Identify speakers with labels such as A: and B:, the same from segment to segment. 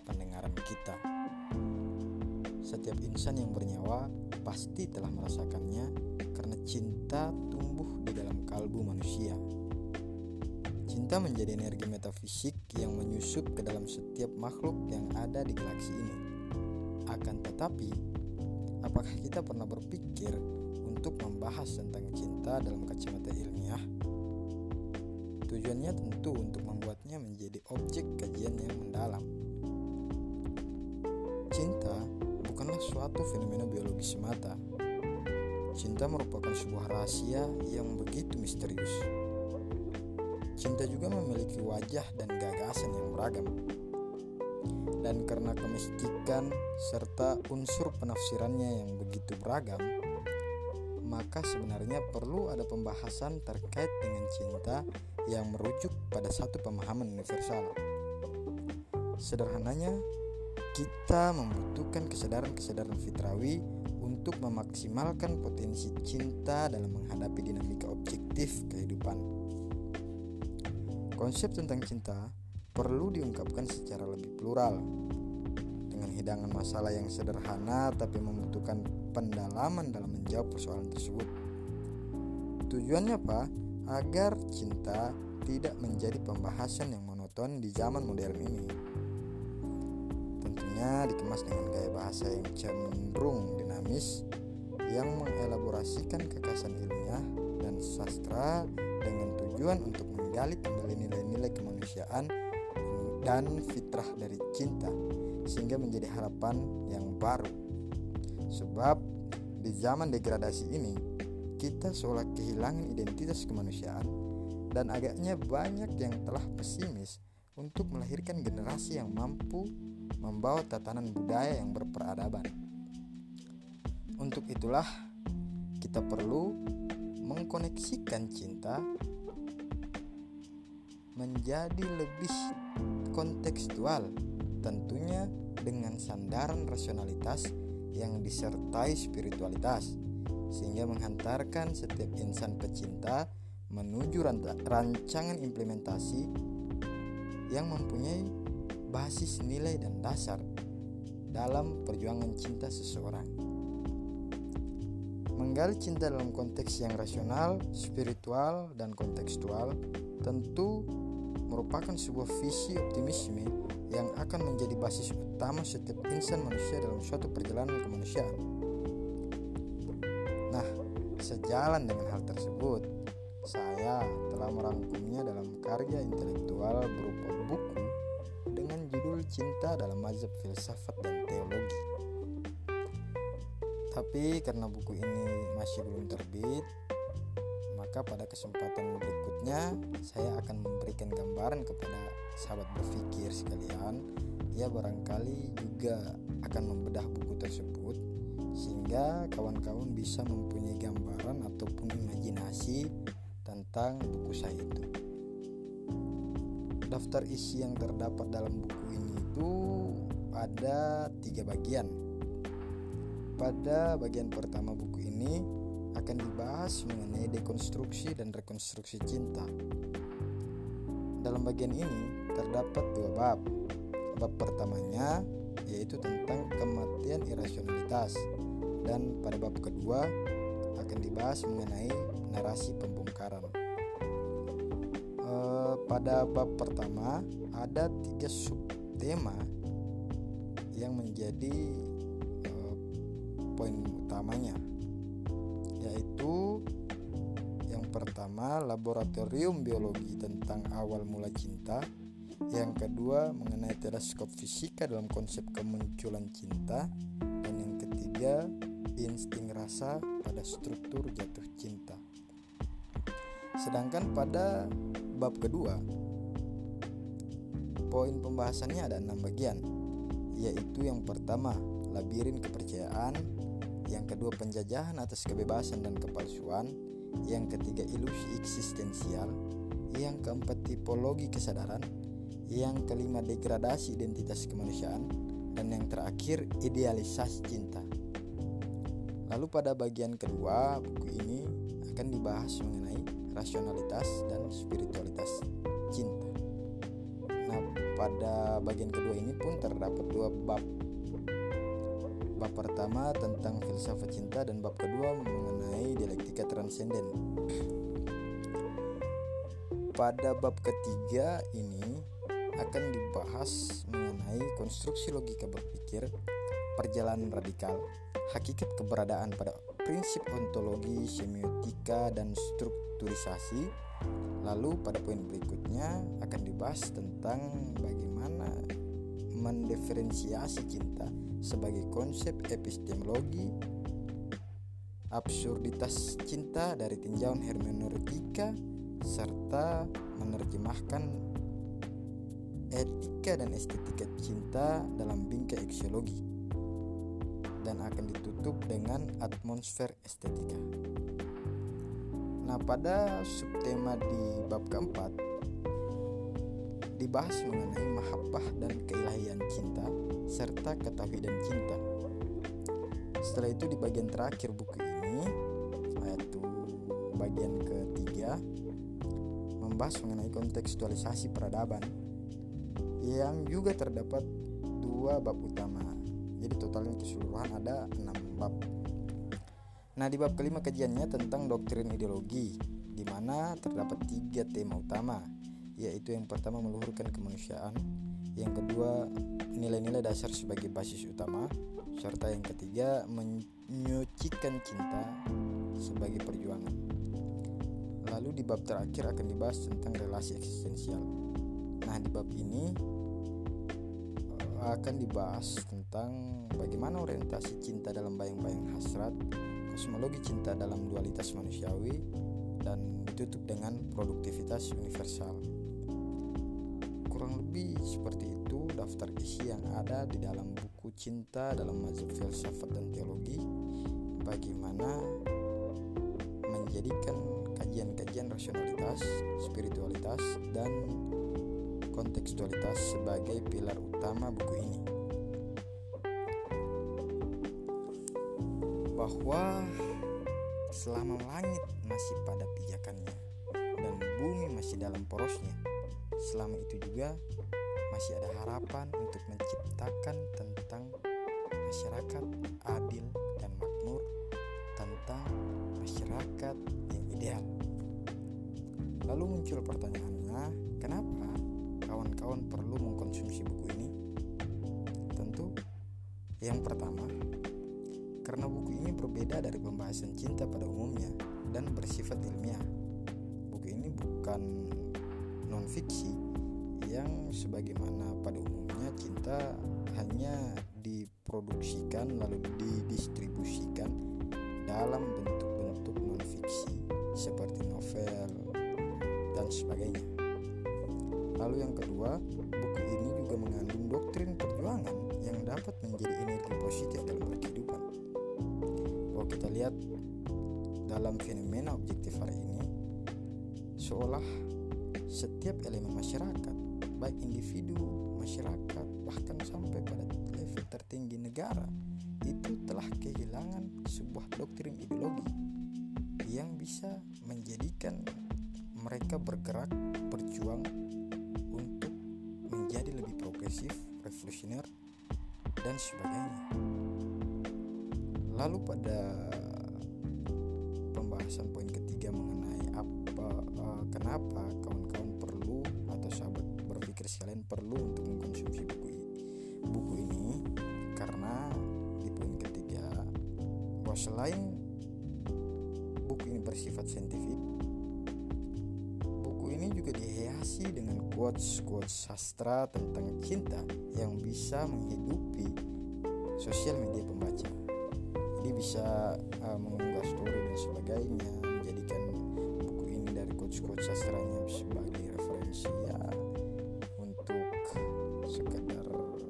A: pendengaran kita. Setiap insan yang bernyawa pasti telah merasakannya karena cinta tumbuh di dalam kalbu manusia. Cinta menjadi energi metafisik yang menyusup ke dalam setiap makhluk yang ada di galaksi ini. Akan tetapi, apakah kita pernah berpikir untuk membahas tentang cinta dalam kacamata ilmiah? Tujuannya tentu untuk membuatnya menjadi objek kajian yang mendalam. Cinta bukanlah suatu fenomena biologi semata. Cinta merupakan sebuah rahasia yang begitu misterius Cinta juga memiliki wajah dan gagasan yang beragam. Dan karena kemistikan serta unsur penafsirannya yang begitu beragam, maka sebenarnya perlu ada pembahasan terkait dengan cinta yang merujuk pada satu pemahaman universal. Sederhananya, kita membutuhkan kesadaran-kesadaran fitrawi untuk memaksimalkan potensi cinta dalam menghadapi dinamika objektif kehidupan. Konsep tentang cinta perlu diungkapkan secara lebih plural dengan hidangan masalah yang sederhana tapi membutuhkan pendalaman dalam menjawab persoalan tersebut. Tujuannya apa? Agar cinta tidak menjadi pembahasan yang monoton di zaman modern ini. Dikemas dengan gaya bahasa yang cenderung dinamis yang mengelaborasikan kekasan ilmiah dan sastra dengan tujuan untuk menggali kembali nilai-nilai kemanusiaan dan fitrah dari cinta sehingga menjadi harapan yang baru. Sebab di zaman degradasi ini kita seolah kehilangan identitas kemanusiaan dan agaknya banyak yang telah pesimis untuk melahirkan generasi yang mampu membawa tatanan budaya yang berperadaban. Untuk itulah kita perlu mengkoneksikan cinta menjadi lebih kontekstual, tentunya dengan sandaran rasionalitas yang disertai spiritualitas, sehingga menghantarkan setiap insan pecinta menuju rancangan implementasi yang mempunyai basis nilai dan dasar dalam perjuangan cinta seseorang. Menggali cinta dalam konteks yang rasional, spiritual, dan kontekstual tentu merupakan sebuah visi optimisme yang akan menjadi basis utama setiap insan manusia dalam suatu perjalanan kemanusiaan. Nah, sejalan dengan hal tersebut, saya telah merangkumnya dalam karya intelektual berupa buku judul Cinta dalam Mazhab Filsafat dan Teologi. Tapi karena buku ini masih belum terbit, maka pada kesempatan berikutnya saya akan memberikan gambaran kepada sahabat berpikir sekalian ya barangkali juga akan membedah buku tersebut sehingga kawan-kawan bisa mempunyai gambaran ataupun imajinasi tentang buku saya itu daftar isi yang terdapat dalam buku ini itu ada tiga bagian pada bagian pertama buku ini akan dibahas mengenai dekonstruksi dan rekonstruksi cinta. Dalam bagian ini terdapat dua bab. Bab pertamanya yaitu tentang kematian irasionalitas dan pada bab kedua akan dibahas mengenai narasi pembongkaran. Pada bab pertama ada tiga subtema yang menjadi e, poin utamanya yaitu yang pertama laboratorium biologi tentang awal mula cinta, yang kedua mengenai teleskop fisika dalam konsep kemunculan cinta, dan yang ketiga insting rasa pada struktur jatuh cinta. Sedangkan pada bab kedua, poin pembahasannya ada enam bagian, yaitu yang pertama labirin kepercayaan, yang kedua penjajahan atas kebebasan dan kepalsuan, yang ketiga ilusi eksistensial, yang keempat tipologi kesadaran, yang kelima degradasi identitas kemanusiaan, dan yang terakhir idealisasi cinta. Lalu pada bagian kedua buku ini akan dibahas mengenai rasionalitas dan spiritualitas cinta. Nah, pada bagian kedua ini pun terdapat dua bab. Bab pertama tentang filsafat cinta dan bab kedua mengenai dialektika transenden. Pada bab ketiga ini akan dibahas mengenai konstruksi logika berpikir, perjalanan radikal, hakikat keberadaan pada prinsip ontologi, semiotika, dan strukturisasi. Lalu pada poin berikutnya akan dibahas tentang bagaimana mendiferensiasi cinta sebagai konsep epistemologi, absurditas cinta dari tinjauan hermeneutika, serta menerjemahkan etika dan estetika cinta dalam bingkai eksiologi ditutup dengan atmosfer estetika. Nah, pada subtema di bab keempat dibahas mengenai mahabbah dan keilahian cinta serta ketahidan cinta. Setelah itu di bagian terakhir buku ini, yaitu bagian ketiga, membahas mengenai kontekstualisasi peradaban yang juga terdapat dua bab utama jadi totalnya keseluruhan ada 6 bab. Nah, di bab kelima kajiannya tentang doktrin ideologi, di mana terdapat tiga tema utama, yaitu yang pertama meluhurkan kemanusiaan, yang kedua nilai-nilai dasar sebagai basis utama, serta yang ketiga menyucikan cinta sebagai perjuangan. Lalu di bab terakhir akan dibahas tentang relasi eksistensial. Nah, di bab ini akan dibahas tentang bagaimana orientasi cinta dalam bayang-bayang hasrat, kosmologi cinta dalam dualitas manusiawi, dan ditutup dengan produktivitas universal. Kurang lebih seperti itu daftar isi yang ada di dalam buku Cinta dalam Mazhab Filsafat dan Teologi bagaimana menjadikan kajian-kajian rasionalitas, spiritualitas, dan kontekstualitas sebagai pilar utama buku ini. Bahwa selama langit masih pada pijakannya dan bumi masih dalam porosnya, selama itu juga masih ada harapan untuk menciptakan tentang masyarakat adil dan makmur, tentang masyarakat yang ideal. Lalu muncul pertanyaannya, kenapa kawan-kawan perlu mengkonsumsi buku ini? Tentu, yang pertama, karena buku ini berbeda dari pembahasan cinta pada umumnya dan bersifat ilmiah. Buku ini bukan non-fiksi yang sebagaimana pada umumnya cinta hanya diproduksikan lalu didistribusikan dalam bentuk-bentuk non-fiksi seperti novel dan sebagainya. Lalu yang kedua, buku ini juga mengandung doktrin perjuangan yang dapat menjadi energi positif dalam berkehidupan. Kalau kita lihat dalam fenomena objektif hari ini, seolah setiap elemen masyarakat, baik individu, masyarakat, bahkan sampai pada level tertinggi negara, itu telah kehilangan sebuah doktrin ideologi yang bisa menjadikan mereka bergerak, berjuang progresif, revolusioner, dan sebagainya. Lalu pada pembahasan poin ketiga mengenai apa uh, kenapa kawan-kawan perlu atau sahabat berpikir sekalian perlu untuk mengkonsumsi buku ini, buku ini karena di poin ketiga bahwa selain buku ini bersifat saintifik quotes-quotes sastra tentang cinta yang bisa menghidupi sosial media pembaca. Jadi bisa uh, mengunggah story dan sebagainya, menjadikan buku ini dari quotes-quotes sastranya sebagai referensi ya untuk sekedar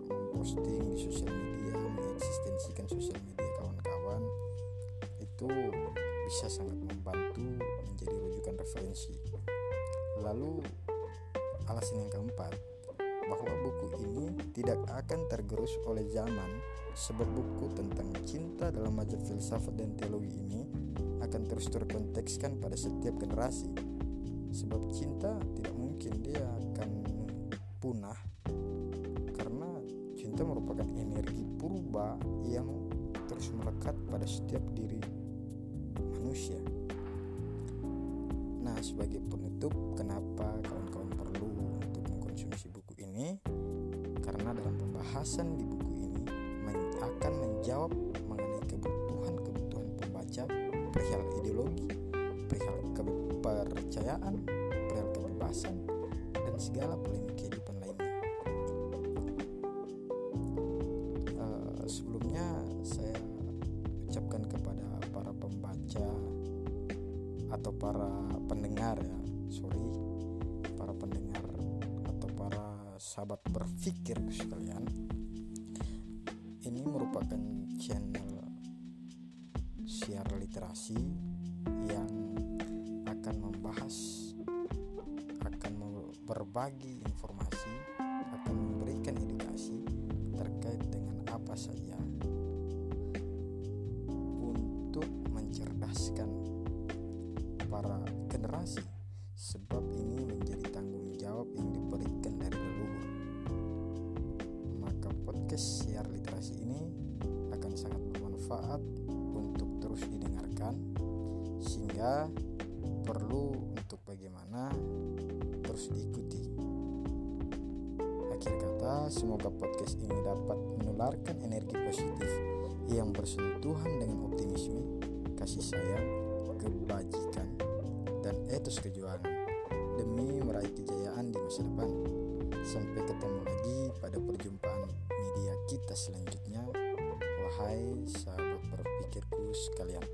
A: memposting di sosial media, mengeksistensikan sosial media kawan-kawan itu bisa sangat membantu menjadi rujukan referensi. Lalu alasan yang keempat, bahwa buku ini tidak akan tergerus oleh zaman sebab buku tentang cinta dalam mazhab filsafat dan teologi ini akan terus terkontekskan pada setiap generasi sebab cinta tidak mungkin dia akan punah karena cinta merupakan energi purba yang terus melekat pada setiap diri manusia. Nah, sebagai penutup, kenapa kawan-kawan perlu mengkonsumsi buku ini? Karena dalam pembahasan di buku ini akan menjawab mengenai kebutuhan-kebutuhan pembaca perihal ideologi, perihal kepercayaan, perihal kebebasan, dan segala polemik kehidupan lainnya. Uh, sebelumnya saya ucapkan kepada para pembaca atau para pendengar ya, sorry, sahabat berpikir sekalian. Ini merupakan channel siar literasi yang akan membahas akan berbagi informasi akan memberikan edukasi terkait dengan apa saja podcast siar literasi ini akan sangat bermanfaat untuk terus didengarkan sehingga perlu untuk bagaimana terus diikuti. Akhir kata, semoga podcast ini dapat menularkan energi positif yang bersentuhan dengan optimisme, kasih sayang, kebajikan, dan etos kejuangan demi meraih kejayaan di masa depan. Sampai ketemu lagi pada perjumpaan media kita selanjutnya. Wahai sahabat berpikirku sekalian.